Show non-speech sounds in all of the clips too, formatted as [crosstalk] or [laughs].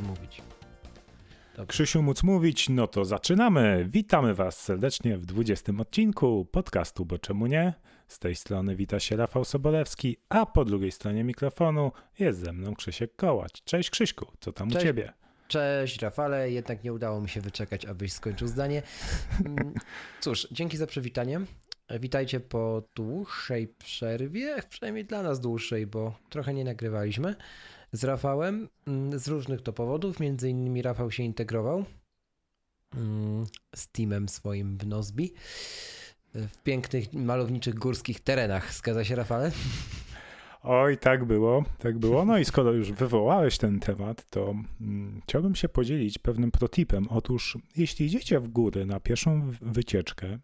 Móc mówić. Krzysiu móc mówić, no to zaczynamy. Witamy Was serdecznie w 20 odcinku podcastu, bo czemu nie? Z tej strony wita się Rafał Sobolewski, a po drugiej stronie mikrofonu jest ze mną Krzysiek Kołacz. Cześć Krzyśku, co tam Cześć. u Ciebie? Cześć Rafale, jednak nie udało mi się wyczekać, abyś skończył zdanie. Mm, [laughs] Cóż, dzięki za przywitanie. Witajcie po dłuższej przerwie, przynajmniej dla nas dłuższej, bo trochę nie nagrywaliśmy z Rafałem mm, z różnych to powodów. Między innymi Rafał się integrował mm, z teamem swoim w Nozbi w pięknych, malowniczych górskich terenach. Zgadza się Rafale? Oj, tak było, tak było. No i skoro już wywołałeś ten temat, to mm, chciałbym się podzielić pewnym protipem. Otóż, jeśli idziecie w góry na pierwszą wycieczkę,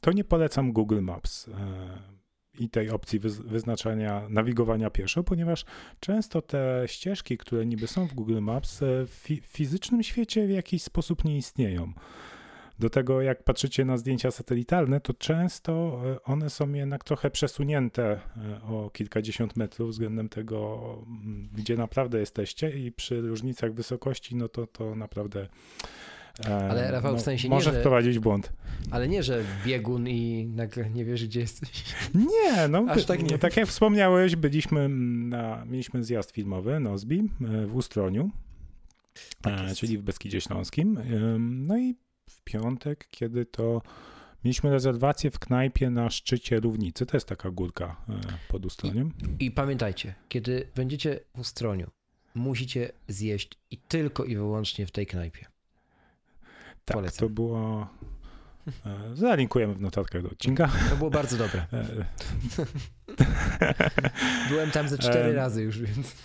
to nie polecam Google Maps. e, I tej opcji wyz- wyznaczania nawigowania pieszo, ponieważ często te ścieżki, które niby są w Google Maps, e, w fi- fizycznym świecie w jakiś sposób nie istnieją. Do tego, jak patrzycie na zdjęcia satelitarne, to często e, one są jednak trochę przesunięte e, o kilkadziesiąt metrów względem tego, gdzie naprawdę jesteście, i przy różnicach wysokości, no to to naprawdę. E, Ale, Rafał, w no, sensie nie, może że- wprowadzić w błąd. Ale nie, że biegun i nagle nie wiesz, gdzie jesteś. Nie, no Aż tak nie. Tak jak wspomniałeś, byliśmy na, mieliśmy zjazd filmowy Nozbi e, w Ustroniu, Tak e, czyli w Beskidzie Śląskim. No i w piątek, kiedy to mieliśmy rezerwację w knajpie na szczycie Równicy, to jest taka górka pod Ustroniem. I pamiętajcie, kiedy będziecie w Ustroniu, musicie zjeść i tylko i wyłącznie w tej knajpie. Tak, polecam. to było... e, Zalinkujemy w notatkach do odcinka. To było bardzo dobre. E, [laughs] Byłem tam ze cztery Em. razy już, więc.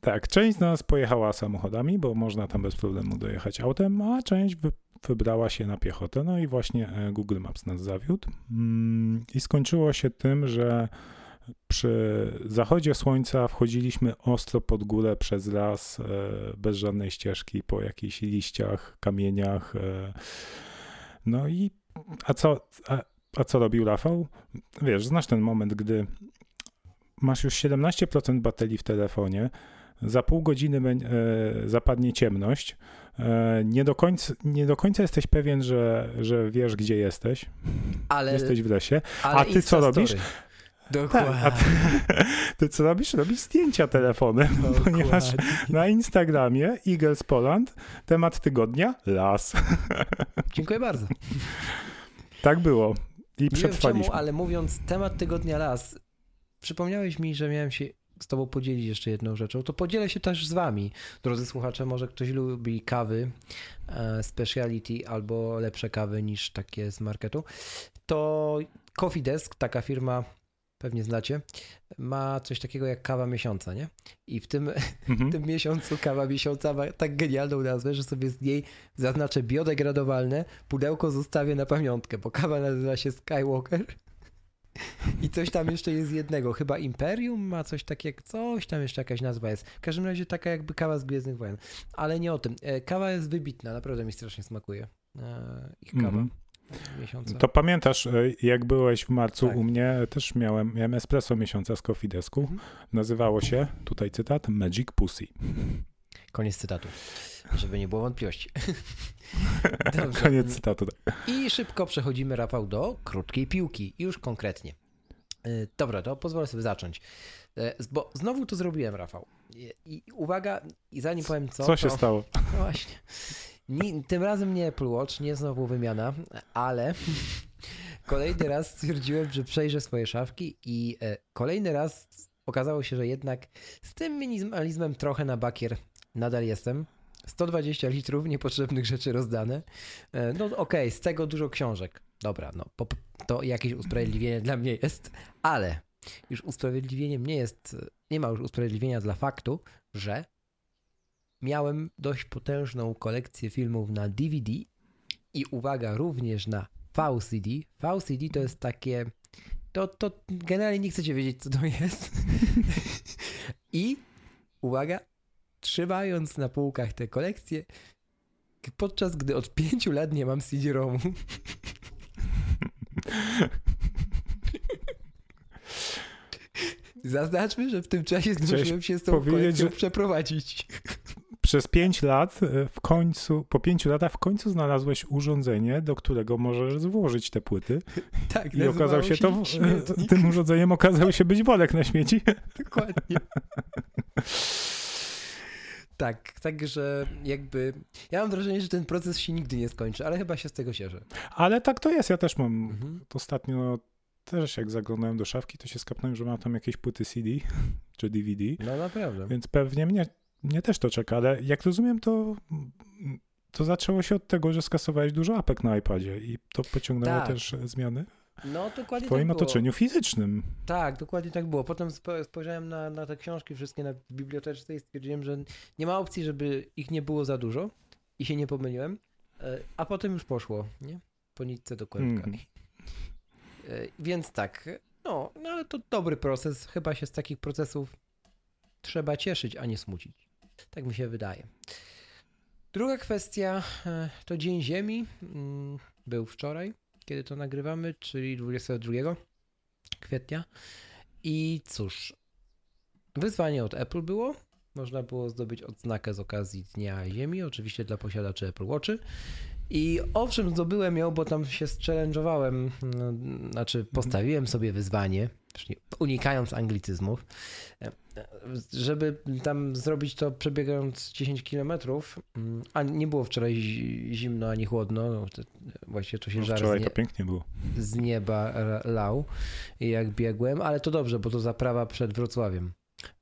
Tak, część z nas pojechała samochodami, bo można tam bez problemu dojechać autem, a część wy, wybrała się na piechotę. No i właśnie e, Google Maps nas zawiódł. Mm, I skończyło się tym, że przy zachodzie słońca wchodziliśmy ostro pod górę przez las, e, bez żadnej ścieżki, po jakichś liściach, kamieniach. e. No i a co, a, a co robił Rafał? Wiesz, znasz ten moment, gdy masz już 17% baterii w telefonie, za pół godziny e, zapadnie ciemność. Nie, do końca, nie do końca jesteś pewien, że, że wiesz, gdzie jesteś. Ale, Jesteś w lesie. a ty co robisz? Dokładnie. Tak, ty, ty co robisz? Robisz zdjęcia telefonem, [laughs] ponieważ Dokładnie. na Instagramie Eagles Poland temat tygodnia las. [laughs] Dziękuję bardzo. Tak było. I Nie wiem przetrwaliśmy. czemu, ale mówiąc temat tygodnia las, przypomniałeś mi, że miałem się z tobą podzielić jeszcze jedną rzeczą. To podzielę się też z wami, drodzy słuchacze. Może ktoś lubi kawy, e, speciality albo lepsze kawy niż takie z marketu. To Coffee Desk, taka firma, pewnie znacie, ma coś takiego jak kawa miesiąca, nie? I w tym, [laughs] Mhm. w tym miesiącu kawa miesiąca ma tak genialną nazwę, że sobie z niej zaznaczę biodegradowalne, pudełko zostawię na pamiątkę, bo kawa nazywa się Skywalker. I coś tam jeszcze jest jednego, chyba Imperium ma coś takiego, coś tam jeszcze jakaś nazwa jest. W każdym razie taka jakby kawa z Gwiezdnych Wojen. Ale nie o tym. E, Kawa jest wybitna, naprawdę mi strasznie smakuje. E, Ich kawa Mhm. Miesiąca. To pamiętasz, e, jak byłeś w marcu Tak. u mnie, też miałem, miałem espresso miesiąca z Coffee Desku. Mhm. Nazywało się, tutaj cytat, Magic Pussy. Koniec cytatu, żeby nie było wątpliwości. [laughs] Koniec cytatu. I szybko przechodzimy, Rafał, do krótkiej piłki. Już konkretnie. Y, Dobra, to pozwolę sobie zacząć. Y, Bo znowu to zrobiłem, Rafał. I, i uwaga, i zanim powiem co. Co się to, stało? [laughs] No właśnie. Ni, tym razem nie Apple Watch, nie znowu wymiana, ale [laughs] kolejny raz stwierdziłem, że przejrzę swoje szafki i e, kolejny raz okazało się, że jednak z tym minimalizmem trochę na bakier nadal jestem. 120 litrów niepotrzebnych rzeczy rozdane. E, No okej, z tego dużo książek. dobra, no to jakieś usprawiedliwienie dla mnie jest, ale już usprawiedliwieniem nie jest, nie ma już usprawiedliwienia dla faktu, że miałem dość potężną kolekcję filmów na DVD i uwaga, również na VCD. VCD to jest takie, to, to generalnie nie chcecie wiedzieć, co to jest. [laughs] I uwaga, trzymając na półkach te kolekcje, podczas gdy od pięciu lat nie mam CD-ROMu. [laughs] Zaznaczmy, że w tym czasie zdążyłem się z tą kolekcją że... przeprowadzić. Przez pięć lat e, w końcu, po pięciu latach w końcu znalazłeś urządzenie, do którego możesz włożyć te płyty. [laughs] Tak, I okazał się to, śmietnik. tym urządzeniem okazał się być worek na śmieci. [laughs] Dokładnie. Tak, także jakby ja mam wrażenie, że ten proces się nigdy nie skończy, ale chyba się z tego cieszę. Ale tak to jest, ja też mam mhm. ostatnio też jak zaglądałem do szafki, to się skapnąłem, że mam tam jakieś płyty CD [laughs] czy DVD. No naprawdę. Więc pewnie mnie, mnie też to czeka, ale jak rozumiem, to to zaczęło się od tego, że skasowałeś dużo apek na iPadzie i to pociągnęło tak. też zmiany no, dokładnie w twoim tak otoczeniu fizycznym. Tak, dokładnie tak było. Potem spojrzałem na, na te książki wszystkie na biblioteczce i stwierdziłem, że nie ma opcji, żeby ich nie było za dużo i się nie pomyliłem. E, a potem już poszło, nie? Po nitce do kłębka. Mm. Więc tak, no, no ale to dobry proces. Chyba się z takich procesów trzeba cieszyć, a nie smucić. Tak mi się wydaje. Druga kwestia e, to Dzień Ziemi. Mm, był wczoraj kiedy to nagrywamy, czyli 22 kwietnia. I cóż, wyzwanie od Apple było. Można było zdobyć odznakę z okazji Dnia Ziemi, oczywiście dla posiadaczy Apple Watchy. I owszem, zdobyłem ją, bo tam się challenge'owałem, no, znaczy postawiłem sobie wyzwanie, unikając anglicyzmów, żeby tam zrobić to przebiegając 10 km, a nie było wczoraj zimno ani chłodno, no, właściwie to się no, wczoraj to pięknie było. z nieba lał jak biegłem, ale to dobrze, bo to zaprawa przed Wrocławiem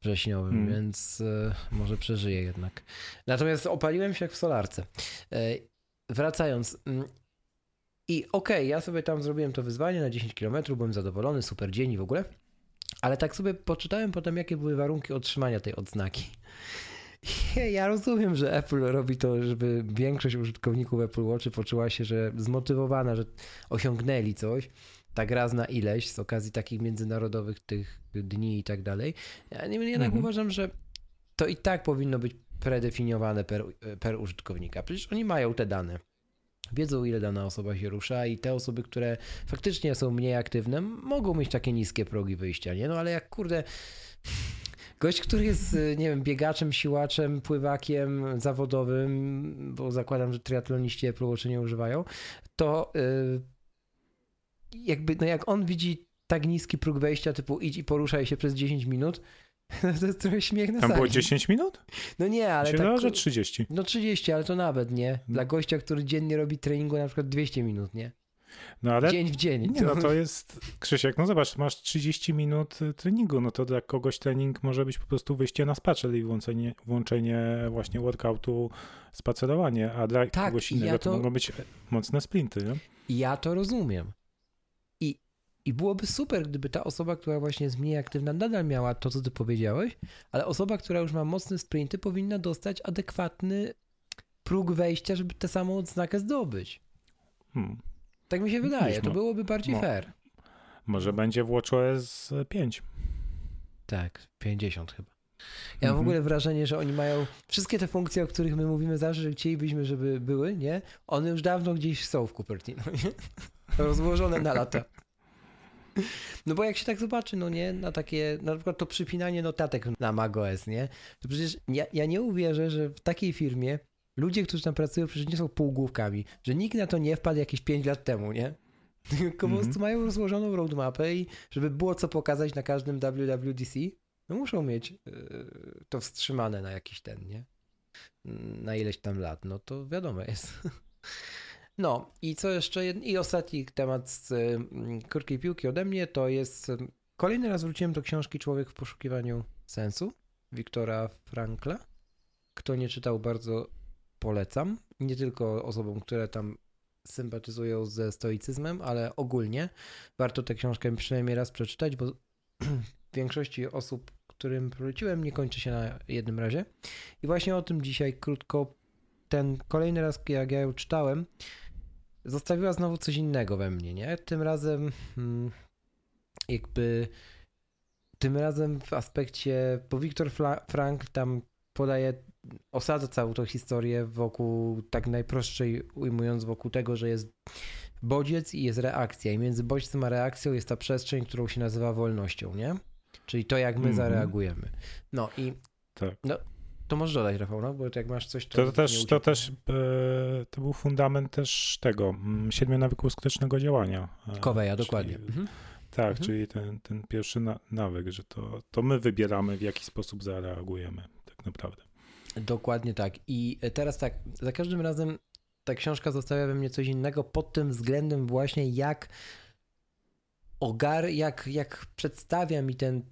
wrześniowym, hmm. więc y, może przeżyję jednak. Natomiast opaliłem się jak w solarce. Y, wracając, mm, i okej, okay, ja sobie tam zrobiłem to wyzwanie na 10 km, byłem zadowolony, super dzień i w ogóle, ale tak sobie poczytałem potem, jakie były warunki otrzymania tej odznaki. Ja rozumiem, że Apple robi to, żeby większość użytkowników Apple Watch poczuła się, że zmotywowana, że osiągnęli coś, tak raz na ileś z okazji takich międzynarodowych tych dni i tak dalej. Ja jednak mhm. uważam, że to i tak powinno być predefiniowane per, per użytkownika. Przecież oni mają te dane. Wiedzą, ile dana osoba się rusza, i te osoby, które faktycznie są mniej aktywne, mogą mieć takie niskie progi wyjścia, nie? No ale jak kurde. Gość, który jest, nie wiem, biegaczem, siłaczem, pływakiem zawodowym, bo zakładam, że triatloniści Apple nie używają, to yy, jakby, no jak on widzi tak niski próg wejścia, typu idź i poruszaj się przez 10 minut, [laughs] to jest trochę śmiech na Tam sali. było 10 minut? No nie, ale tak... że 30. No 30, ale to nawet, nie? Dla gościa, który dziennie robi treningu na przykład 200 minut, nie? No ale... Dzień w dzień. Nie, no [laughs] to jest, Krzysiek, no zobacz, masz 30 minut y, treningu, no to dla kogoś trening może być po prostu wyjście na spacer i włączenie, włączenie właśnie workoutu, spacerowanie, a dla tak, kogoś innego ja to... to mogą być mocne sprinty, nie? Ja to rozumiem. I byłoby super, gdyby ta osoba, która właśnie jest mniej aktywna, nadal miała to, co ty powiedziałeś, ale osoba, która już ma mocne sprinty, powinna dostać adekwatny próg wejścia, żeby tę samą odznakę zdobyć. Hmm. Tak mi się wydaje, to byłoby bardziej no. fair. Może będzie w WatchOS 5. Tak, 50 chyba. Ja mam w mhm. ogóle wrażenie, że oni mają wszystkie te funkcje, o których my mówimy zawsze, że chcielibyśmy, żeby były, nie? One już dawno gdzieś są w Cupertino, nie? [laughs] Rozłożone na lata. [laughs] No bo jak się tak zobaczy, no nie, na takie, na przykład to przypinanie notatek na macOS, nie? To przecież ja, ja nie uwierzę, że w takiej firmie ludzie, którzy tam pracują, przecież nie są półgłówkami, że nikt na to nie wpadł jakieś 5 lat temu, nie? [laughs] Tylko mm -hmm. po prostu mhm. mają rozłożoną roadmapę i żeby było co pokazać na każdym WWDC, no muszą mieć yy, to wstrzymane na jakiś ten, nie? Na ileś tam lat, no to wiadomo jest. [laughs] No i co jeszcze? I ostatni temat z mm, krótkiej piłki ode mnie to jest. Mm, kolejny raz wróciłem do książki Człowiek w poszukiwaniu sensu Wiktora Frankla. Kto nie czytał, bardzo polecam. Nie tylko osobom, które tam sympatyzują ze stoicyzmem, ale ogólnie warto tę książkę przynajmniej raz przeczytać, bo [clears throat] większości osób, którym poleciłem, nie kończy się na jednym razie. I właśnie o tym dzisiaj krótko. Ten kolejny raz, jak ja ją czytałem, zostawiła znowu coś innego we mnie, nie? Tym razem hmm, jakby tym razem w aspekcie, bo Viktor Frank tam podaje, osadza całą tą historię wokół, tak najprostszej ujmując, wokół tego, że jest bodziec i jest reakcja i między bodźcem a reakcją jest ta przestrzeń, którą się nazywa wolnością, nie? Czyli to, jak my mm -hmm. zareagujemy. No i tak. no, to możesz dodać, Rafał, no? bo jak masz coś, to. To też, to, też e, to był fundament też tego mm, siedmiu nawyków skutecznego działania. E, Koweja, dokładnie. Mhm. Tak, mhm. czyli ten, ten pierwszy na, nawyk, że to, to my wybieramy, w jaki sposób zareagujemy, tak naprawdę. Dokładnie tak. I teraz tak, za każdym razem ta książka zostawia we mnie coś innego pod tym względem właśnie, jak ogar, jak, jak przedstawia mi ten,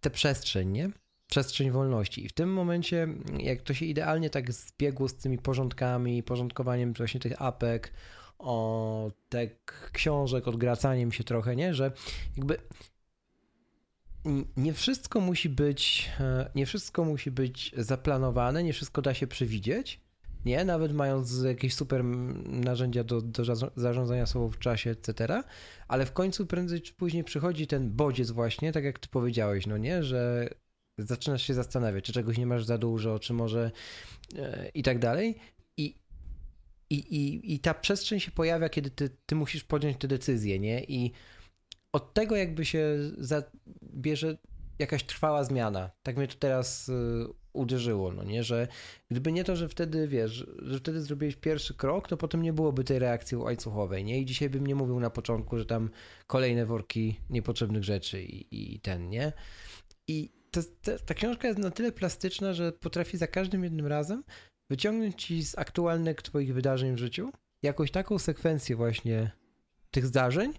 tę przestrzeń, nie? Przestrzeń wolności. I w tym momencie, jak to się idealnie tak zbiegło z tymi porządkami, porządkowaniem właśnie tych apek, o tych książek, odgracaniem się trochę, nie? Że jakby nie wszystko musi być, e, nie wszystko musi być zaplanowane, nie wszystko da się przewidzieć, nie? Nawet mając jakieś super narzędzia do, do zarządzania sobą w czasie, etc. Ale w końcu prędzej czy później przychodzi ten bodziec właśnie, tak jak ty powiedziałeś, no nie? Że zaczynasz się zastanawiać, czy czegoś nie masz za dużo, czy może e, i tak dalej. I, i, i, i ta przestrzeń się pojawia, kiedy ty, ty musisz podjąć te decyzje, nie? I od tego jakby się bierze jakaś trwała zmiana. Tak mnie to teraz y, uderzyło, no nie, że gdyby nie to, że wtedy, wiesz, że wtedy zrobiłeś pierwszy krok, to potem nie byłoby tej reakcji łańcuchowej, nie? I dzisiaj bym nie mówił na początku, że tam kolejne worki niepotrzebnych rzeczy i, i ten, nie? I to, to, ta książka jest na tyle plastyczna, że potrafi za każdym jednym razem wyciągnąć ci z aktualnych twoich wydarzeń w życiu jakąś taką sekwencję właśnie tych zdarzeń,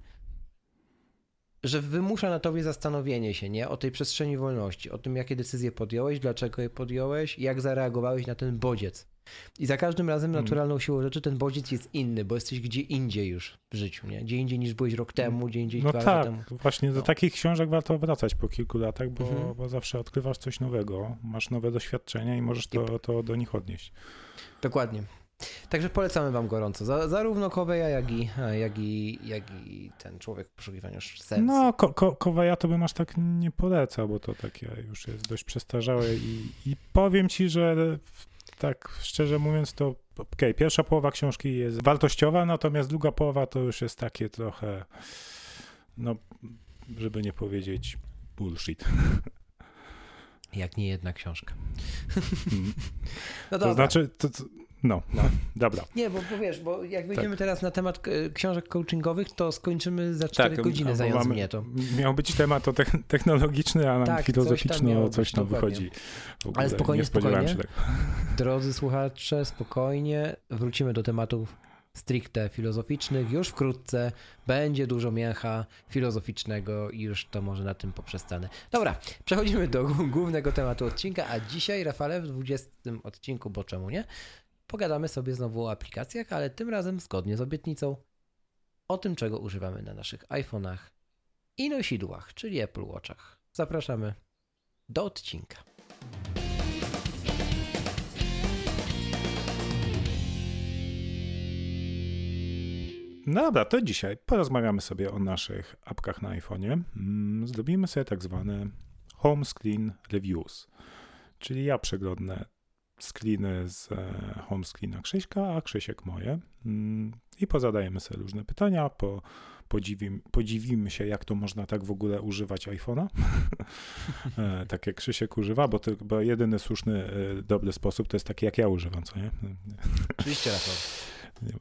że wymusza na tobie zastanowienie się, nie? O tej przestrzeni wolności, o tym, jakie decyzje podjąłeś, dlaczego je podjąłeś, jak zareagowałeś na ten bodziec. I za każdym razem hmm. naturalną siłą rzeczy ten bodziec jest inny, bo jesteś gdzie indziej już w życiu, nie? Gdzie indziej niż byłeś rok temu, gdzie indziej no dwa tak, temu. właśnie do no. takich książek warto wracać po kilku latach, bo, mhm. bo zawsze odkrywasz coś nowego, masz nowe doświadczenia i możesz to, to do nich odnieść. Dokładnie. Także polecamy wam gorąco. Za, zarówno Koweja, jak i, jak, i, jak i ten człowiek w poszukiwaniu sensu. No, ko, ko, Koweja to bym aż tak nie polecał, bo to takie już jest dość przestarzałe i, i powiem ci, że tak szczerze mówiąc to okay, pierwsza połowa książki jest wartościowa, natomiast druga połowa to już jest takie trochę no, żeby nie powiedzieć bullshit. Jak nie jedna książka. Mm. [laughs] No to znaczy, to, to, no, no, [laughs] dobra. Nie, bo, bo wiesz, bo jak wyjdziemy tak. teraz na temat książek coachingowych, to skończymy za 4 tak, godziny zając mamy, mnie to. Miał być temat to technologiczny, a nam tak, tam, coś tam wychodzi. Ale spokojnie, spokojnie. [laughs] Drodzy słuchacze, spokojnie. Wrócimy do tematów stricte filozoficznych. Już wkrótce będzie dużo mięcha filozoficznego i już to może na tym poprzestanę. Dobra, przechodzimy do [laughs] głównego tematu odcinka, a dzisiaj, Rafale, w 20 odcinku, bo czemu nie? Pogadamy sobie znowu o aplikacjach, ale tym razem zgodnie z obietnicą o tym, czego używamy na naszych iPhone'ach i nosidłach, czyli Apple Watchach. Zapraszamy do odcinka. Dobra, to dzisiaj porozmawiamy sobie o naszych apkach na iPhone'ie. Mm, zrobimy sobie tak zwane home screen reviews, czyli ja przeglądnę screeny z e, home screena Krzyśka, a Krzysiek moje. Mm, I pozadajemy sobie różne pytania, po, podziwimy, podziwimy się, jak to można tak w ogóle używać iPhone'a. [laughs] E, tak jak Krzysiek używa, bo to chyba jedyny słuszny, e, dobry sposób to jest taki, jak ja używam, co nie? Oczywiście, Rafał.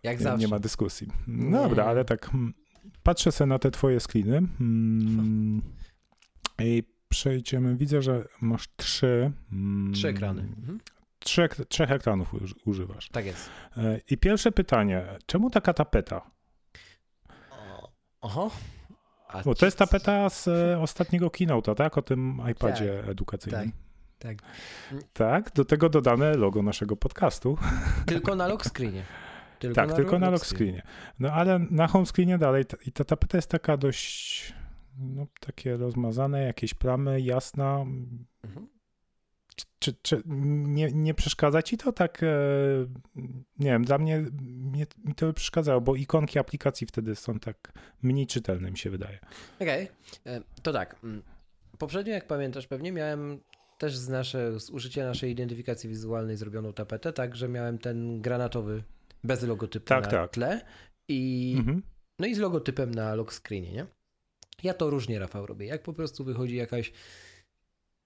Jak nie, zawsze. Nie ma dyskusji. Dobra, ale tak hmm, patrzę sobie na te twoje screeny hmm, i przejdziemy. Widzę, że masz trzy. Hmm, trzy ekrany. Mhm trzech, trzech ekranów używasz. Tak jest. E, I pierwsze pytanie, czemu taka tapeta? Oho. A Bo to jest tapeta z e, ostatniego keynote'a, tak? O tym iPadzie tak, edukacyjnym. Tak, tak. Tak, do tego dodane logo naszego podcastu. Tylko na lock screenie. Tylko tak, na tylko na lock screenie. No ale na home screenie dalej i ta tapeta jest taka dość no, takie rozmazane, jakieś plamy, jasna. Mhm. Czy, czy, nie, nie przeszkadza ci to tak? E, nie wiem, dla mnie, mnie mi to przeszkadzało, bo ikonki aplikacji wtedy są tak mniej czytelne, mi się wydaje. Okej, okay. to tak. mm, Poprzednio, jak pamiętasz, pewnie miałem też z, nasze, z użycia naszej identyfikacji wizualnej zrobioną tapetę, tak, że miałem ten granatowy bez logotypu Tak, na tak. tle i Mhm. no i z logotypem na lock screenie, nie? Ja to różnie, Rafał, robię. Jak po prostu wychodzi jakaś,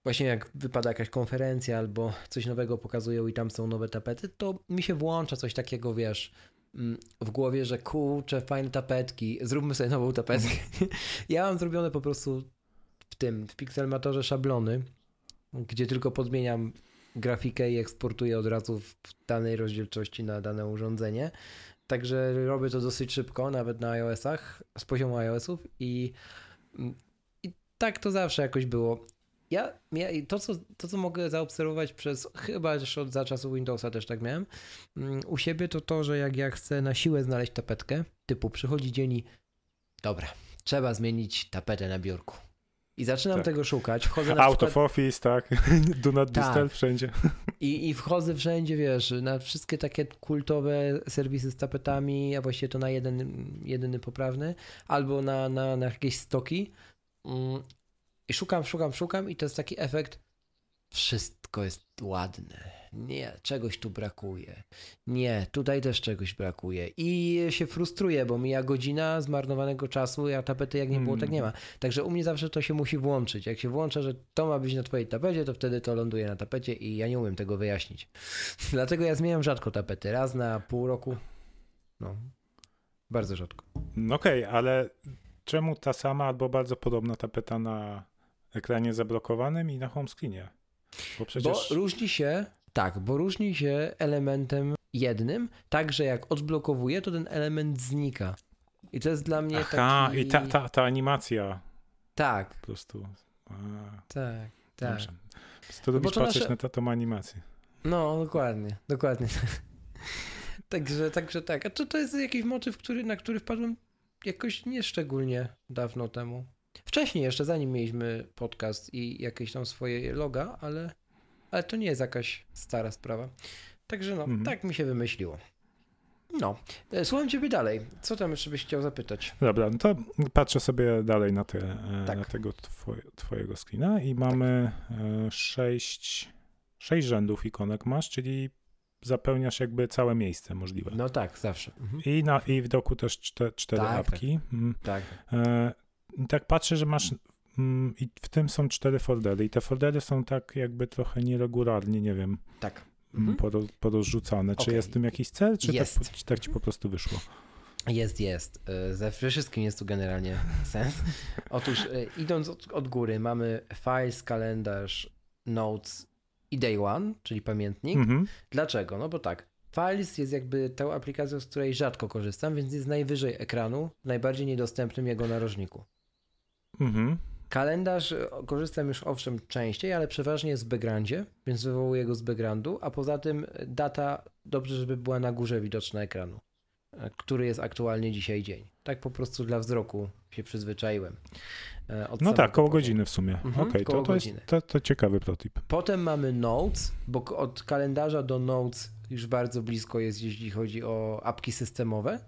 właśnie jak wypada jakaś konferencja albo coś nowego pokazują i tam są nowe tapety, to mi się włącza coś takiego, wiesz, mm, w głowie, że kurczę, fajne tapetki, zróbmy sobie nową tapetkę. [laughs] Ja mam zrobione po prostu w tym, w Pixelmatorze szablony, gdzie tylko podmieniam grafikę i eksportuję od razu w danej rozdzielczości na dane urządzenie. Także robię to dosyć szybko, nawet na iOS-ach, z poziomu iOS-ów i, i tak to zawsze jakoś było. Ja, ja to, co, to, co mogę zaobserwować przez, chyba już od za czasów Windowsa też tak miałem, mm, u siebie to to, że jak ja chcę na siłę znaleźć tapetkę, typu przychodzi dzień i dobra, trzeba zmienić tapetę na biurku. I zaczynam Tak. tego szukać, wchodzę na Out przykład... of office, tak. [laughs] Do not Tak. wszędzie. [laughs] I, I wchodzę wszędzie, wiesz, na wszystkie takie kultowe serwisy z tapetami, a właściwie to na jeden, jedyny poprawny, albo na, na, na jakieś stoki. I szukam, szukam, szukam i to jest taki efekt, wszystko jest ładne. Nie, czegoś tu brakuje. Nie, tutaj też czegoś brakuje. I się frustruję, bo mija godzina zmarnowanego czasu, a tapety jak nie było, tak nie ma. Także u mnie zawsze to się musi włączyć. Jak się włącza, że to ma być na twojej tapecie, to wtedy to ląduje na tapecie i ja nie umiem tego wyjaśnić. [laughs] Dlatego ja zmieniam rzadko tapety. Raz na pół roku. No, bardzo rzadko. No Okej, ale czemu ta sama albo bardzo podobna tapeta na ekranie zablokowanym i na home screenie? Bo przecież... Bo różni się, tak, bo różni się elementem jednym, tak, że jak odblokowuję, to ten element znika. I to jest dla mnie Aha, taki... i ta, ta, ta animacja Tak, po prostu... A, tak, tak. dobrze. To lubisz to patrzeć nasze- na tą animację. No, dokładnie, dokładnie. [laughs] także, także tak. A to, to jest jakiś motyw, który, na który wpadłem jakoś nieszczególnie dawno temu. Wcześniej jeszcze, zanim mieliśmy podcast i jakieś tam swoje loga, ale, ale to nie jest jakaś stara sprawa. Także no, Mhm. tak mi się wymyśliło. No, e, słucham ciebie dalej. Co tam jeszcze byś chciał zapytać? Dobra, no to patrzę sobie dalej na, te, e, Tak. na tego twoje, twojego screena i mamy e, sześć, sześć rzędów ikonek masz, czyli zapełniasz jakby całe miejsce możliwe. No tak, zawsze. Mhm. I, na, I w doku też czte, cztery Tak, apki. Mm, Tak. Tak patrzę, że masz mm, i w tym są cztery foldery i te foldery są tak jakby trochę nieregularnie, nie wiem, Tak. mm, Mhm. poro, porozrzucane. Czy Okej. jest w tym jakiś cel, czy tak, tak ci po prostu wyszło? Jest, jest. E, Ze wszystkim jest tu generalnie [laughs] sens. Otóż e, idąc od, od góry mamy files, kalendarz, notes i day one, czyli pamiętnik. Mhm. Dlaczego? No bo tak, files jest jakby tą aplikacją, z której rzadko korzystam, więc jest najwyżej ekranu, najbardziej niedostępnym jego narożniku. Mhm. Kalendarz e, korzystam już owszem częściej, ale przeważnie jest w backgroundzie, więc wywołuję go z backgroundu, a poza tym e, data dobrze, żeby była na górze widoczna ekranu, e, który jest aktualnie dzisiaj dzień. Tak po prostu dla wzroku się przyzwyczaiłem. od No tak, koło początku. godziny w sumie. Mhm, Okej, koło to, to, jest, to, to ciekawy protip. Potem mamy notes, bo od kalendarza do notes już bardzo blisko jest, jeśli chodzi o apki systemowe.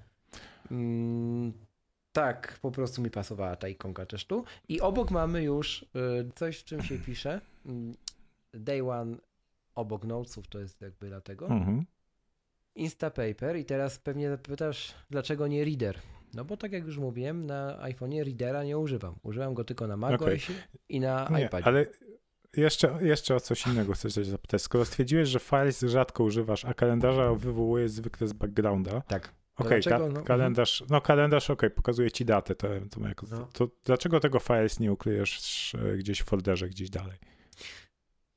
Tak, po prostu mi pasowała ta ikonka też tu. I obok mamy już y, coś, w czym się pisze. Mm, Day one obok notesów, to jest jakby dlatego. Mhm. Instapaper i teraz pewnie zapytasz, dlaczego nie Reader? No bo tak jak już mówiłem, na iPhone'ie Readera nie używam. Używam go tylko na macOSie i na Nie, iPadzie. ale jeszcze, jeszcze o coś innego chcę cię zapytać. Skoro stwierdziłeś, że files rzadko używasz, a kalendarza wywołujesz zwykle z backgrounda, Tak. Okej, ka- No, mhm. kalendarz, no kalendarz, okej, pokazuje ci datę, to, to, jako, No. to dlaczego tego files nie ukryjesz e, gdzieś w folderze, gdzieś dalej?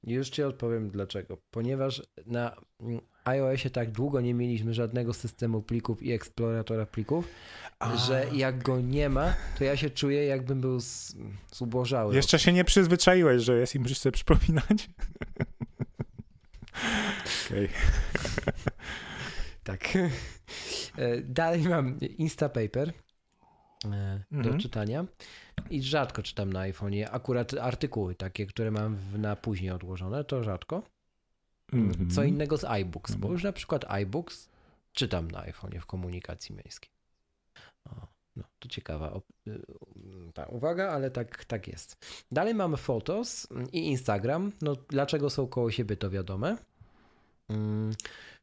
Już ci odpowiem dlaczego. Ponieważ na mm, iOSie tak długo nie mieliśmy żadnego systemu plików i eksploratora plików, że jak go nie ma, to ja się czuję jakbym był z, zubożały. Jeszcze się nie przyzwyczaiłeś, że jest i musisz sobie przypominać? [laughs] Okej. Tak. [laughs] E, Dalej mam Instapaper e, do Mhm. czytania i rzadko czytam na iPhone'ie. Akurat artykuły takie, które mam na później odłożone, to rzadko. Mhm. Co innego z iBooks, bo Dobra. już na przykład iBooks czytam na iPhone'ie w komunikacji miejskiej. O, no, to ciekawa y, ta uwaga, ale tak, tak jest. Dalej mamy Photos i Instagram. No, dlaczego są koło siebie, to wiadome. Mm,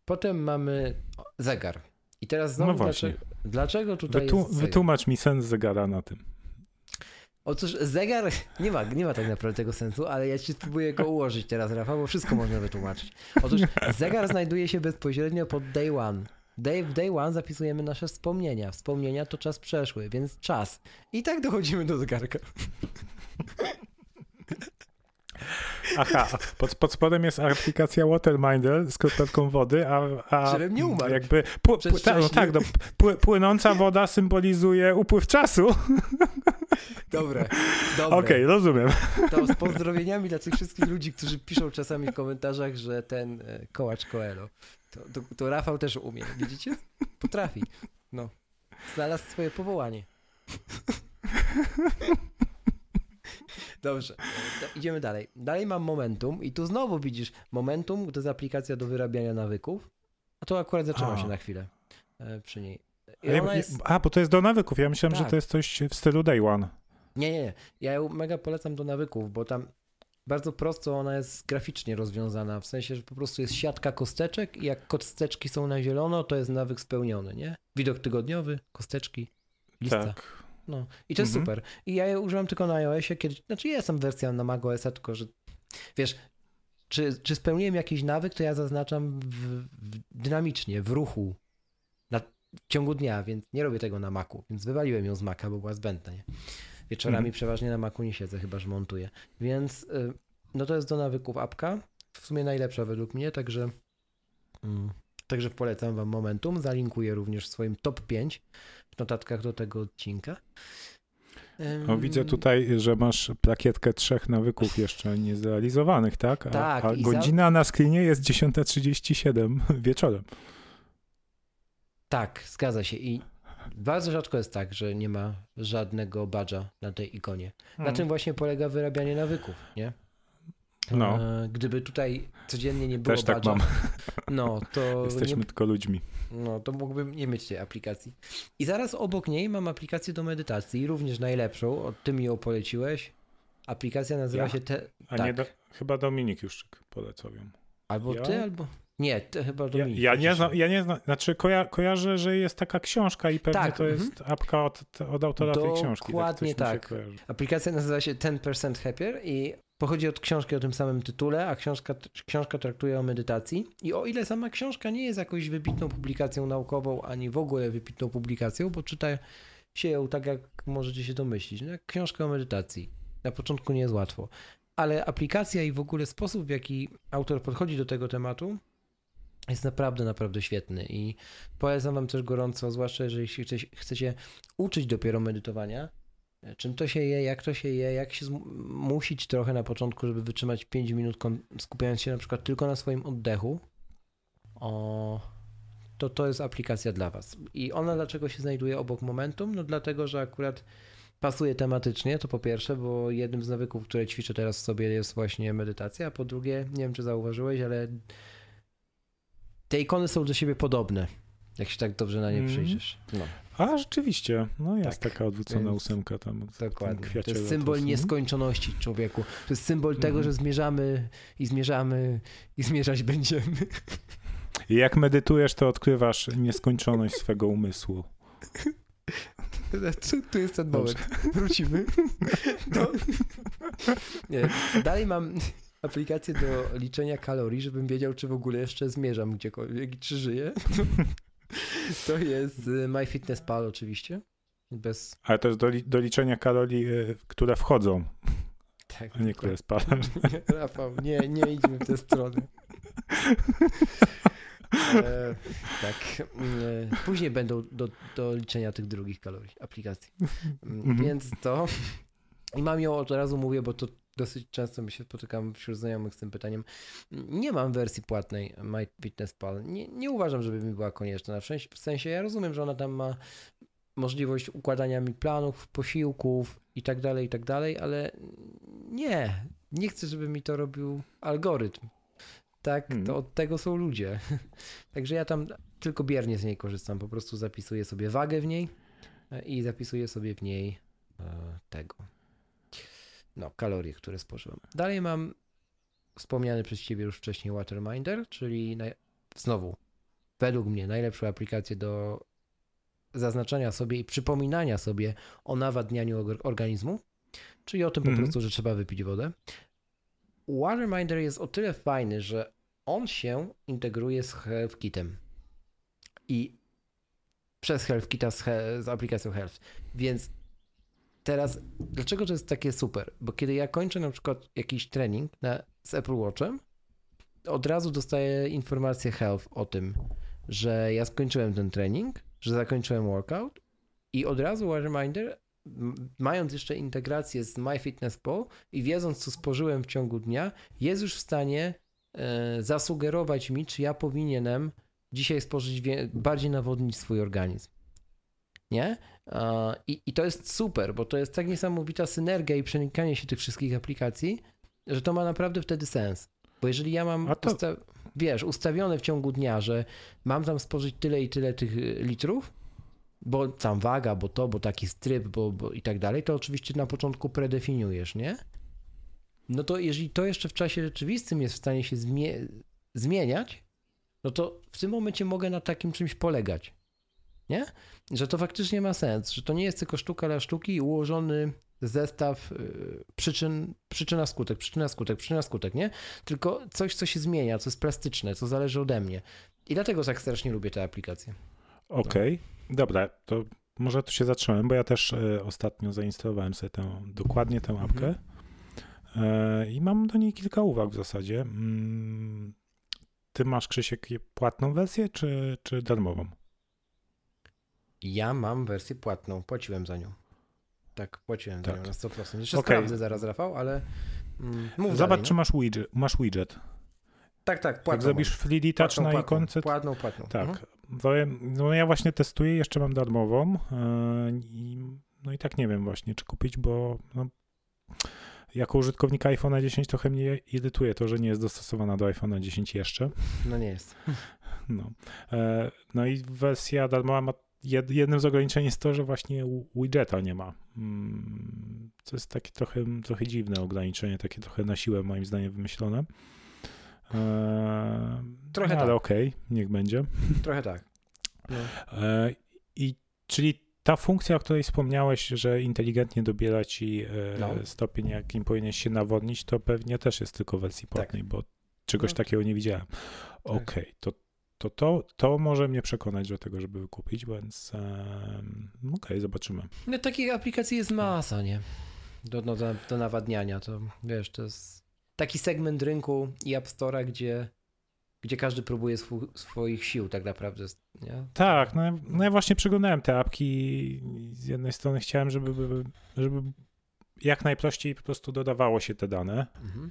Potem mamy zegar. I teraz znowu, No właśnie. dlaczego, dlaczego tutaj Wytłu- jest zegar? wytłumacz mi sens zegara na tym. Otóż zegar [laughs] nie ma, nie ma tak naprawdę tego sensu, ale ja ci spróbuję go ułożyć teraz, Rafał, bo wszystko można wytłumaczyć. Otóż zegar znajduje się bezpośrednio pod day one. Day, w day one zapisujemy nasze wspomnienia. Wspomnienia to czas przeszły, więc czas. I tak dochodzimy do zegarka. [laughs] Aha, pod, pod spodem jest aplikacja Waterminder z kropelką wody, a, a Żebym nie umarł jakby pł, pł, ta, no tak, no, pły, płynąca woda symbolizuje upływ czasu. Dobre, dobre. Okej, rozumiem. To z pozdrowieniami dla tych wszystkich ludzi, którzy piszą czasami w komentarzach, że ten e, kołacz Coelho. To, to, to Rafał też umie, widzicie? Potrafi. No. Znalazł swoje powołanie. Dobrze, to idziemy dalej. Dalej mam Momentum i tu znowu widzisz Momentum, to jest aplikacja do wyrabiania nawyków. A to akurat zaczęłam się na chwilę e, przy niej. Ja- jest... A, bo to jest do nawyków. Ja myślałem, Tak. że to jest coś w stylu day one. Nie, nie, nie. Ja ją mega polecam do nawyków, bo tam bardzo prosto ona jest graficznie rozwiązana. W sensie, że po prostu jest siatka kosteczek i jak kosteczki są na zielono, to jest nawyk spełniony, nie? Widok tygodniowy, kosteczki, lista. Tak. No. I to jest Mhm. super. I ja je używam tylko na iOSie, kiedy. Znaczy jest tam wersja na macOSa, tylko że wiesz, czy, czy spełniłem jakiś nawyk, to ja zaznaczam w, w, dynamicznie, w ruchu. Na, w ciągu dnia, więc nie robię tego na Macu, więc wywaliłem ją z Maca, bo była zbędna, nie? Wieczorami Mhm. przeważnie na Macu nie siedzę, chyba że montuję. Więc y, no to jest do nawyków apka. W sumie najlepsza według mnie, także mm, także polecam wam Momentum. Zalinkuję również w swoim top 5 w notatkach do tego odcinka. O, widzę tutaj, że masz plakietkę trzech nawyków jeszcze niezrealizowanych, tak? A, Tak, a i za- godzina na screenie jest 10.37 wieczorem. Tak, zgadza się. I bardzo rzadko jest tak, że nie ma żadnego badża na tej ikonie. Na Hmm. tym właśnie polega wyrabianie nawyków, nie? No. E, Gdyby tutaj codziennie nie było Też tak badża, mam. [laughs] no to [laughs] Jesteśmy nie, tylko ludźmi. no to mógłbym nie mieć tej aplikacji. I zaraz obok niej mam aplikację do medytacji, również najlepszą, od ty mi ją poleciłeś. Aplikacja nazywa Ja? się te, A Tak. nie, do, chyba Dominik Juszczyk polecał ją. albo Ja? ty, albo nie, ty chyba Ja, Dominik. ja nie przecież. znam, ja nie znam, znaczy koja, kojarzę, że jest taka książka i pewnie Tak, to jest apka od, od autora tej książki. Dokładnie tak. się tak. kojarzy. Aplikacja nazywa się 10% Happier i pochodzi od książki o tym samym tytule, a książka, książka traktuje o medytacji. I o ile sama książka nie jest jakąś wybitną publikacją naukową, ani w ogóle wybitną publikacją, bo czyta się ją tak, jak możecie się domyślić, no jak książka o medytacji. Na początku nie jest łatwo. Ale aplikacja i w ogóle sposób, w jaki autor podchodzi do tego tematu, jest naprawdę, naprawdę świetny i polecam wam też gorąco, zwłaszcza jeżeli się chce- chcecie uczyć dopiero medytowania, czym to się je, jak to się je, jak się zmusić trochę na początku, żeby wytrzymać 5 minut skupiając się na przykład tylko na swoim oddechu, o, to to jest aplikacja dla was. I ona dlaczego się znajduje obok Momentum? No dlatego, że akurat pasuje tematycznie, to po pierwsze, bo jednym z nawyków, które ćwiczę teraz sobie jest właśnie medytacja, a po drugie, nie wiem czy zauważyłeś, ale te ikony są do siebie podobne, jak się tak dobrze na nie Mm. przyjrzysz. No, A, rzeczywiście. No jest Tak, taka odwrócona ósemka tam. dokładnie. To jest symbol nieskończoności człowieku. To jest symbol tego, Mhm. że zmierzamy i zmierzamy i zmierzać będziemy. I jak medytujesz, to odkrywasz nieskończoność swego umysłu. Tu, tu jest ten moment. Wrócimy. Do... Nie. Dalej mam aplikację do liczenia kalorii, żebym wiedział, czy w ogóle jeszcze zmierzam gdziekolwiek i czy żyję. To jest y, MyFitnessPal oczywiście. Bez... Ale to jest do, do liczenia kalorii, y, które wchodzą, Tak, a nie które spalasz. Nie, [laughs] Rafał, nie, nie idźmy w tę stronę. [laughs] E, tak. E, później będą do, do liczenia tych drugich kalorii aplikacji. Mm, Mhm. Więc to. I mam ją od razu mówię, bo to dosyć często się spotykam wśród znajomych z tym pytaniem. Nie mam wersji płatnej MyFitnessPal. Nie, nie uważam, żeby mi była konieczna. W sensie ja rozumiem, że ona tam ma możliwość układania mi planów, posiłków i tak dalej, i tak dalej, ale nie, nie chcę, żeby mi to robił algorytm. Tak, hmm. to od tego są ludzie. [laughs] Także ja tam tylko biernie z niej korzystam. Po prostu zapisuję sobie wagę w niej e, i zapisuję sobie w niej e, tego. No, kalorie, które spożywam. Dalej mam wspomniany przez Ciebie już wcześniej Waterminder, czyli naj... znowu, według mnie najlepszą aplikację do zaznaczania sobie i przypominania sobie o nawadnianiu organizmu, czyli o tym po mm. prostu, że trzeba wypić wodę. Waterminder jest o tyle fajny, że on się integruje z HealthKitem i przez HealthKita z, he z aplikacją Health. Więc teraz, dlaczego to jest takie super? Bo kiedy ja kończę na przykład jakiś trening na, z Apple Watchem, od razu dostaję informację Health o tym, że ja skończyłem ten trening, że zakończyłem workout i od razu reminder, mając jeszcze integrację z MyFitnessPal i wiedząc, co spożyłem w ciągu dnia, jest już w stanie e, zasugerować mi, czy ja powinienem dzisiaj spożyć, bardziej nawodnić swój organizm. Nie? I, I to jest super, bo to jest tak niesamowita synergia i przenikanie się tych wszystkich aplikacji, że to ma naprawdę wtedy sens. Bo jeżeli ja mam, to... usta wiesz, ustawione w ciągu dnia, że mam tam spożyć tyle i tyle tych y, litrów, bo tam waga, bo to, bo taki stryb, bo, bo i tak dalej, to oczywiście na początku predefiniujesz, nie? No to jeżeli to jeszcze w czasie rzeczywistym jest w stanie się zmie zmieniać, no to w tym momencie mogę na takim czymś polegać. Nie? Że to faktycznie ma sens, że to nie jest tylko sztuka dla sztuki i ułożony zestaw y, przyczyn, przyczyna skutek, przyczyna skutek, przyczyna skutek, nie? Tylko coś, co się zmienia, co jest plastyczne, co zależy ode mnie. I dlatego tak strasznie lubię tę aplikację. Okej, okay. dobra, to może tu się zatrzymałem, bo ja też y, ostatnio zainstalowałem sobie tę, dokładnie tę apkę mhm. i mam do niej kilka uwag w zasadzie. Mm, ty masz, Krzysiek, płatną wersję czy, czy darmową? Ja mam wersję płatną, płaciłem za nią. Tak, płaciłem tak. za nią na 100%. Jeszcze okay. sprawdzę zaraz, Rafał, ale mm, Zobacz, dalej, czy no. masz widget, masz widget. Tak, tak, płatną. Jak zrobisz free detach na ikonce... Płatną, płatną. Tak. Mhm. No ja właśnie testuję, jeszcze mam darmową yy, no i tak nie wiem właśnie, czy kupić, bo no, jako użytkownik iPhone'a 10 trochę mnie irytuje to, że nie jest dostosowana do iPhone'a 10 jeszcze. No nie jest. [laughs] No, e, no i wersja darmowa ma jednym z ograniczeń jest to, że właśnie widgeta nie ma. Mm, co jest takie trochę, trochę dziwne ograniczenie, takie trochę na siłę moim zdaniem wymyślone. Eee, trochę no, tak. Ale okej, okay, niech będzie. [laughs] Trochę tak. No. Eee, I czyli ta funkcja, o której wspomniałeś, że inteligentnie dobiera ci e, no. stopień, jakim powinieneś się nawodnić, to pewnie też jest tylko w wersji płatnej, tak. bo czegoś no. takiego nie widziałem. Tak. Okej, okay, to to, to to może mnie przekonać do tego, żeby kupić, więc um, okej, okay, zobaczymy. No takich aplikacji jest masa, nie? Do, do, do nawadniania, to wiesz, to jest taki segment rynku i App Store'a, gdzie, gdzie każdy próbuje swu, swoich sił tak naprawdę, nie? Tak, no, no ja właśnie przeglądałem te apki z jednej strony chciałem, żeby, żeby jak najprościej po prostu dodawało się te dane. Mhm.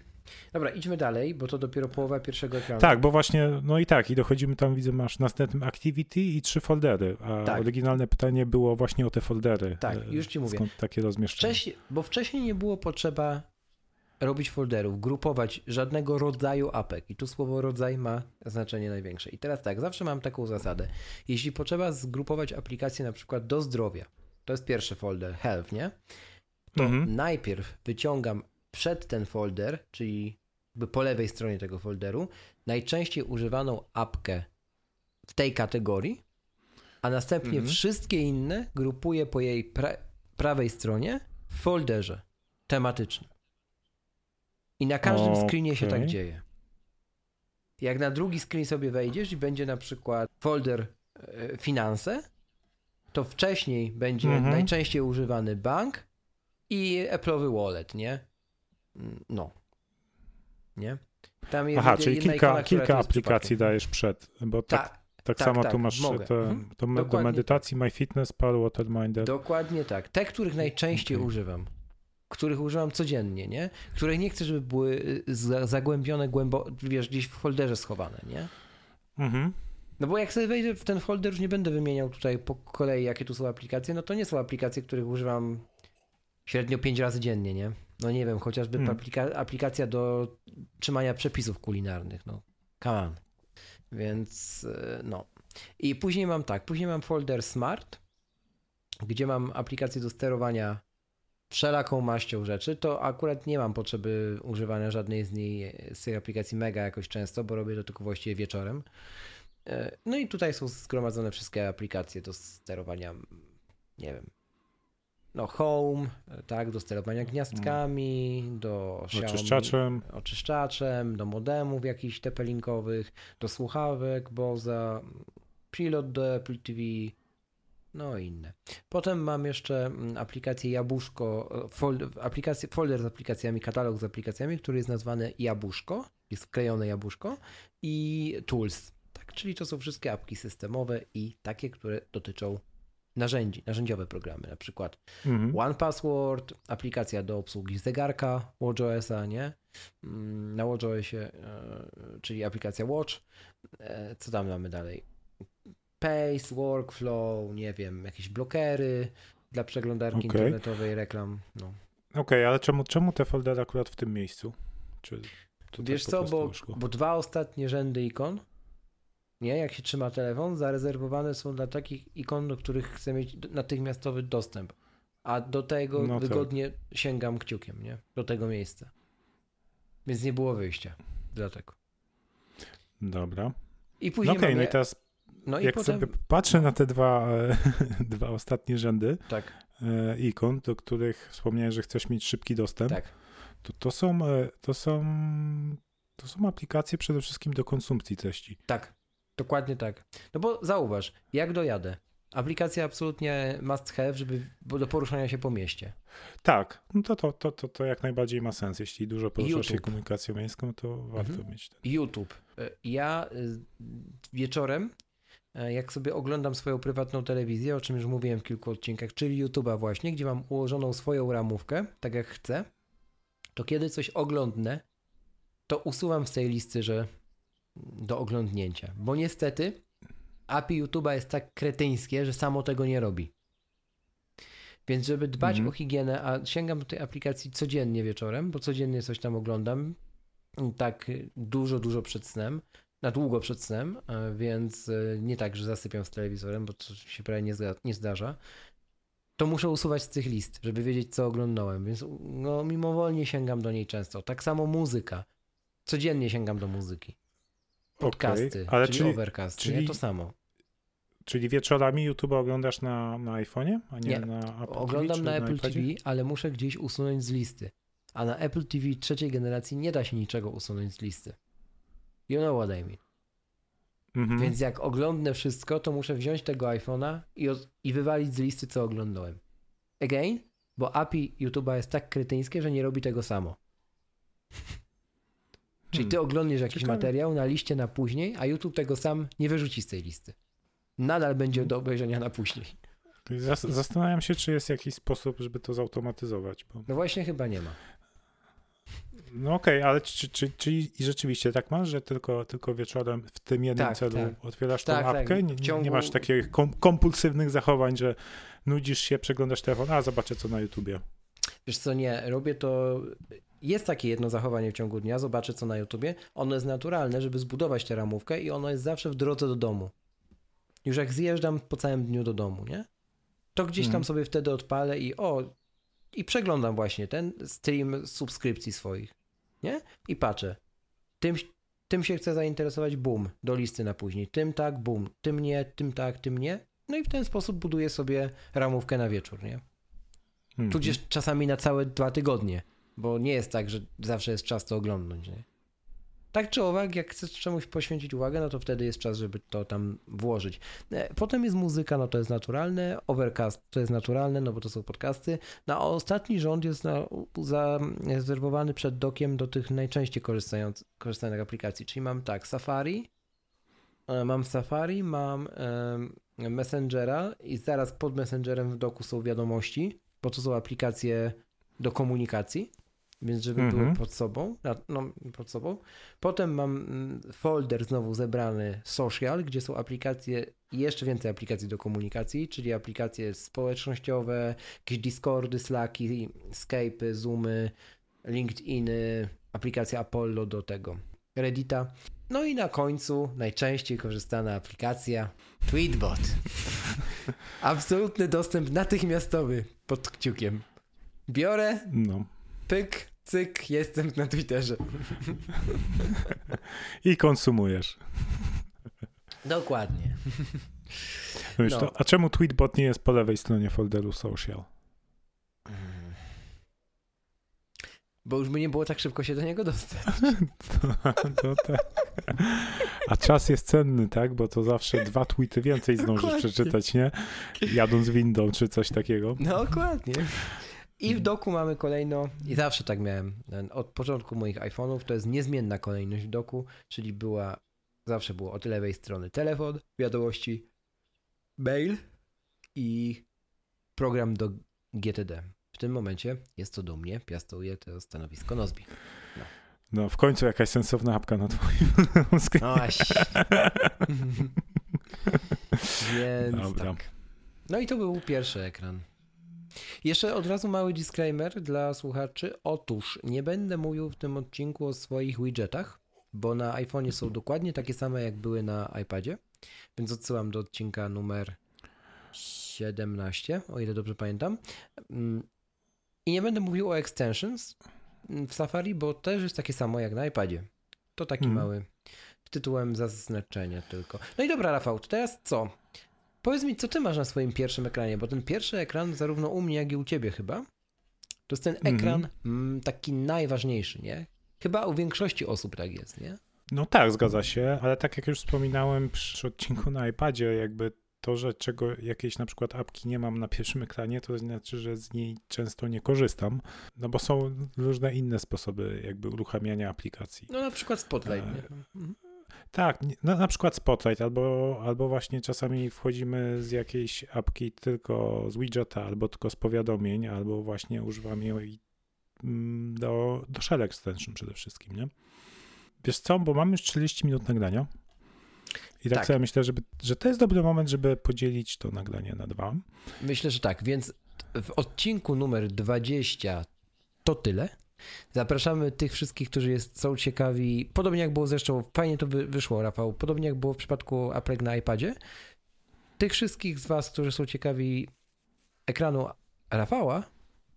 Dobra, idźmy dalej, bo to dopiero połowa pierwszego ekranu. Tak, bo właśnie, no i tak, i dochodzimy tam, widzę, masz następnym activity i trzy foldery, a tak. oryginalne pytanie było właśnie o te foldery. Tak, e, już ci mówię. Skąd takie rozmieszczenie? Wcześniej, bo wcześniej nie było potrzeba robić folderów, grupować żadnego rodzaju apek. I tu słowo rodzaj ma znaczenie największe. I teraz tak, zawsze mam taką zasadę. Jeśli potrzeba zgrupować aplikację na przykład do zdrowia, to jest pierwszy folder, health, nie? To mhm. najpierw wyciągam przed ten folder, czyli po lewej stronie tego folderu, najczęściej używaną apkę w tej kategorii, a następnie mhm. wszystkie inne grupuję po jej pra prawej stronie w folderze tematycznym. I na każdym okay. screenie się tak dzieje. Jak na drugi screen sobie wejdziesz i będzie na przykład folder e, finanse, to wcześniej będzie mhm. najczęściej używany bank i Apple'owy wallet, nie? No. Nie? Tam jest Aha, czyli kilka, kilka aplikacji dajesz przed, bo tak, tak, tak, samo tak, tu masz to, mhm. to do medytacji, MyFitnessPal, Waterminder. Dokładnie tak. Te, których najczęściej okay. używam. których używam codziennie, nie? Których nie chcę, żeby były y, zagłębione głęboko, wiesz, gdzieś w folderze schowane, nie? Mhm. No bo jak sobie wejdę w ten folder, już nie będę wymieniał tutaj po kolei, jakie tu są aplikacje, no to nie są aplikacje, których używam średnio 5 razy dziennie, nie? No nie wiem, chociażby Hmm. aplika aplikacja do trzymania przepisów kulinarnych, no come on. Więc y, no. I później mam tak, później mam folder Smart, gdzie mam aplikację do sterowania wszelaką maścią rzeczy, to akurat nie mam potrzeby używania żadnej z niej, z tych aplikacji mega jakoś często, bo robię to tylko właściwie wieczorem. E, No i tutaj są zgromadzone wszystkie aplikacje do sterowania, nie wiem, no home, tak, do sterowania gniazdkami, do Xiaomi, Oczyszczaczem. oczyszczaczem, do modemów jakichś tepelinkowych, do słuchawek Boza, pilot do Apple TV, no i inne. Potem mam jeszcze mm, aplikację Jabłuszko, e, folder, aplikację, folder z aplikacjami, katalog z aplikacjami, który jest nazwany Jabłuszko, jest wklejone Jabłuszko i Tools, tak, czyli to są wszystkie apki systemowe i takie, które dotyczą narzędzi, narzędziowe programy, na przykład Mhm. One Password, aplikacja do obsługi zegarka WatchOS-a, nie? Mm, Na WatchOSie, e, czyli aplikacja Watch. E, Co tam mamy dalej? Pace, Workflow, nie wiem, jakieś blokery dla przeglądarki Okej. internetowej, reklam. No. Okej, ale czemu, czemu te foldery akurat w tym miejscu? Czy tak Wiesz co, bo, bo dwa ostatnie rzędy ikon, nie, jak się trzyma telefon, zarezerwowane są dla takich ikon, do których chcę mieć natychmiastowy dostęp. A do tego No tak. wygodnie sięgam kciukiem, nie? Do tego miejsca. Więc nie było wyjścia. Dlatego. Dobra. I No później okej, mamy, no i teraz no jak potem, sobie patrzę na te dwa, [laughs] dwa ostatnie rzędy tak, e, ikon, do których wspomniałeś, że chcesz mieć szybki dostęp, tak, to to są, e, to są to są aplikacje przede wszystkim do konsumpcji treści. tak, dokładnie tak. No bo zauważ, jak dojadę, aplikacja absolutnie must have, żeby do poruszania się po mieście. Tak, no to, to, to, to, to jak najbardziej ma sens. Jeśli dużo poruszasz się YouTube. komunikacją miejską, to warto Mhm. mieć ten. YouTube. E, Ja y, wieczorem, e, jak sobie oglądam swoją prywatną telewizję, o czym już mówiłem w kilku odcinkach, czyli YouTube'a właśnie, gdzie mam ułożoną swoją ramówkę, tak jak chcę, to kiedy coś oglądnę, to usuwam z tej listy, że do oglądnięcia. Bo niestety API YouTube'a jest tak kretyńskie, że samo tego nie robi. Więc żeby dbać Mhm. o higienę, a sięgam do tej aplikacji codziennie wieczorem, bo codziennie coś tam oglądam, tak dużo, dużo przed snem, na długo przed snem, e, więc e, nie tak, że zasypiam z telewizorem, bo to się prawie nie, zda- nie zdarza, to muszę usuwać z tych list, żeby wiedzieć, co oglądałem, więc no, mimowolnie sięgam do niej często. Tak samo muzyka. Codziennie sięgam do muzyki. Podcasty, Okej, ale czyli, czyli- Overcast, czyli- nie? To samo. Czyli wieczorami YouTube oglądasz na, na iPhone'ie, a nie, Nie. na Apple Oglądam TV, na czy Apple iPadzie? TV, ale muszę gdzieś usunąć z listy. A na Apple TV trzeciej generacji nie da się niczego usunąć z listy. You know what I mean. Mhm. Więc jak oglądnę wszystko, to muszę wziąć tego iPhone'a i, i wywalić z listy, co oglądałem. Again, bo API YouTube'a jest tak kretyńskie, że nie robi tego samo. Czyli ty Hmm. oglądniesz jakiś Ciekawe. materiał na liście na później, a YouTube tego sam nie wyrzuci z tej listy. Nadal będzie do obejrzenia na później. Zas- Zastanawiam się, czy jest jakiś sposób, żeby to zautomatyzować. Bo... No właśnie chyba nie ma. No okej, ale czy, czy, czyli i rzeczywiście tak masz, że tylko, tylko wieczorem w tym jednym Tak, celu tak. otwierasz Tak, tą tak. apkę? Nie, ciągu- nie masz takich kom- kompulsywnych zachowań, że nudzisz się, przeglądasz telefon, a zobaczę co na YouTubie. Wiesz co, nie, robię to. Jest takie jedno zachowanie w ciągu dnia, zobaczę co na YouTubie. Ono jest naturalne, żeby zbudować tę ramówkę i ono jest zawsze w drodze do domu. Już jak zjeżdżam po całym dniu do domu, nie? To gdzieś tam Mhm. sobie wtedy odpalę i o, i przeglądam właśnie ten stream subskrypcji swoich, nie? I patrzę. Tym, tym się chcę zainteresować, bum, do listy na później. Tym tak, bum, tym nie, tym tak, tym nie. No i w ten sposób buduję sobie ramówkę na wieczór, nie? Mhm. Tudzież czasami na całe dwa tygodnie, bo nie jest tak, że zawsze jest czas to oglądnąć. Nie? Tak czy owak, jak chcesz czemuś poświęcić uwagę, no to wtedy jest czas, żeby to tam włożyć. E, Potem jest muzyka, no to jest naturalne, overcast to jest naturalne, no bo to są podcasty. No a ostatni rząd jest zarezerwowany przed dokiem do tych najczęściej korzystając, korzystanych aplikacji, czyli mam tak, Safari, e, mam Safari, mam em, Messengera i zaraz pod Messengerem w doku są wiadomości, bo to są aplikacje do komunikacji, więc żeby były Mhm. pod sobą, no, pod sobą. Potem mam mm, folder znowu zebrany social, gdzie są aplikacje, jeszcze więcej aplikacji do komunikacji, czyli aplikacje społecznościowe, jakieś Discordy, Slacki, Skype'y, Zoomy, LinkedIny, aplikacja Apollo do tego, Reddita. No i na końcu najczęściej korzystana aplikacja Tweetbot. [laughs] Absolutny dostęp natychmiastowy pod kciukiem. Biorę, No. Pyk, cyk, jestem na Twitterze. I konsumujesz. Dokładnie. Wiesz, No. to, a czemu Tweetbot nie jest po lewej stronie folderu social? Bo już by nie było tak szybko się do niego dostać. To, [laughs] to tak. A czas jest cenny, tak? Bo to zawsze dwa tweety więcej zdążysz Dokładnie. przeczytać, nie? Jadąc windą czy coś takiego. Dokładnie. I w doku mamy kolejno, i zawsze tak miałem, od początku moich iPhone'ów, to jest niezmienna kolejność w doku, czyli była, zawsze było od lewej strony telefon, wiadomości, mail i program do GTD. W tym momencie jest to do mnie, piastuje to stanowisko Nozbi. No, w końcu jakaś sensowna apka na twoim. [laughs] No właśnie. [laughs] Więc Dobra. tak. No i to był pierwszy ekran. Jeszcze od razu mały disclaimer dla słuchaczy. Otóż nie będę mówił w tym odcinku o swoich widgetach, bo na iPhone'ie są dokładnie takie same, jak były na iPadzie. Więc odsyłam do odcinka numer 17, o ile dobrze pamiętam. Mm, I nie będę mówił o extensions w Safari, bo też jest takie samo jak na iPadzie. To taki Mhm. mały tytułem zaznaczenia tylko. No i dobra, Rafał, to teraz co? Powiedz mi, co ty masz na swoim pierwszym ekranie, bo ten pierwszy ekran, zarówno u mnie, jak i u ciebie chyba, to jest ten Mhm. ekran mm, taki najważniejszy, nie? Chyba u większości osób tak jest, nie? No tak, zgadza się, ale tak jak już wspominałem przy odcinku na iPadzie, jakby to, że czego jakieś na przykład apki nie mam na pierwszym ekranie, to znaczy, że z niej często nie korzystam, no bo są różne inne sposoby jakby uruchamiania aplikacji. No na przykład Spotlight, E, nie? Tak, no, na przykład Spotlight, albo, albo właśnie czasami wchodzimy z jakiejś apki tylko z widgeta, albo tylko z powiadomień, albo właśnie używam jej mm, do, do Shell Extension przede wszystkim, nie? Wiesz co, bo mam już 40 minut nagrania i tak, Tak. sobie myślę, żeby, że to jest dobry moment, żeby podzielić to nagranie na dwa. Myślę, że tak, więc w odcinku numer 20 to tyle. Zapraszamy tych wszystkich, którzy jest, są ciekawi, podobnie jak było zresztą, fajnie to wy, wyszło, Rafał, podobnie jak było w przypadku Apple na iPadzie. Tych wszystkich z Was, którzy są ciekawi ekranu Rafała,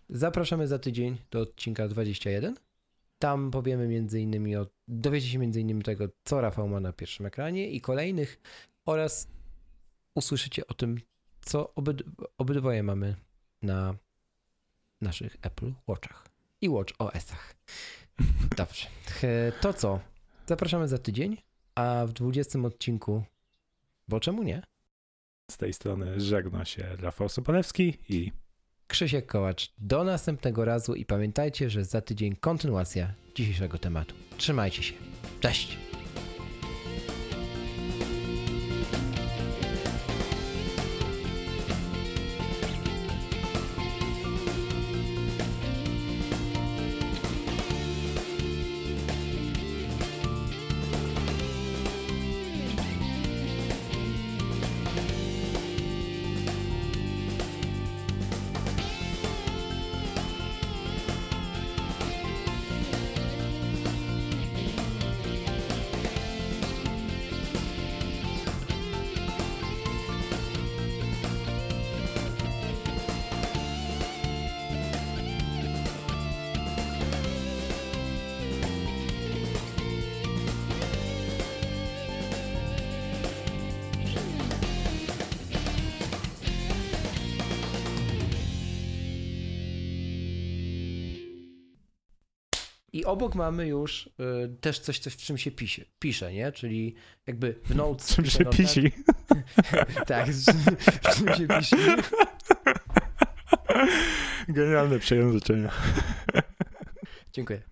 zapraszamy za tydzień do odcinka 21. Tam powiemy między innymi o, dowiecie się między innymi tego, co Rafał ma na pierwszym ekranie i kolejnych oraz usłyszycie o tym, co obyd obydwoje mamy na naszych Apple Watchach i Watch OS-ach. Dobrze. E, To co? Zapraszamy za tydzień, a w 20 odcinku, bo czemu nie? Z tej strony żegna się Rafał Sobolewski i Krzysiek Kołacz. Do następnego razu i pamiętajcie, że za tydzień kontynuacja dzisiejszego tematu. Trzymajcie się. Cześć! Obok mamy już y, też coś, coś, w czym się pisze, pisze, nie? Czyli jakby w notes... czym piszę się notat- pisi. [laughs] Tak, w czym, w czym się pisze. Genialne przejęzyczenie. Dziękuję. [laughs]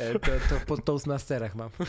E, To, to po Toastmasterach mam. [laughs]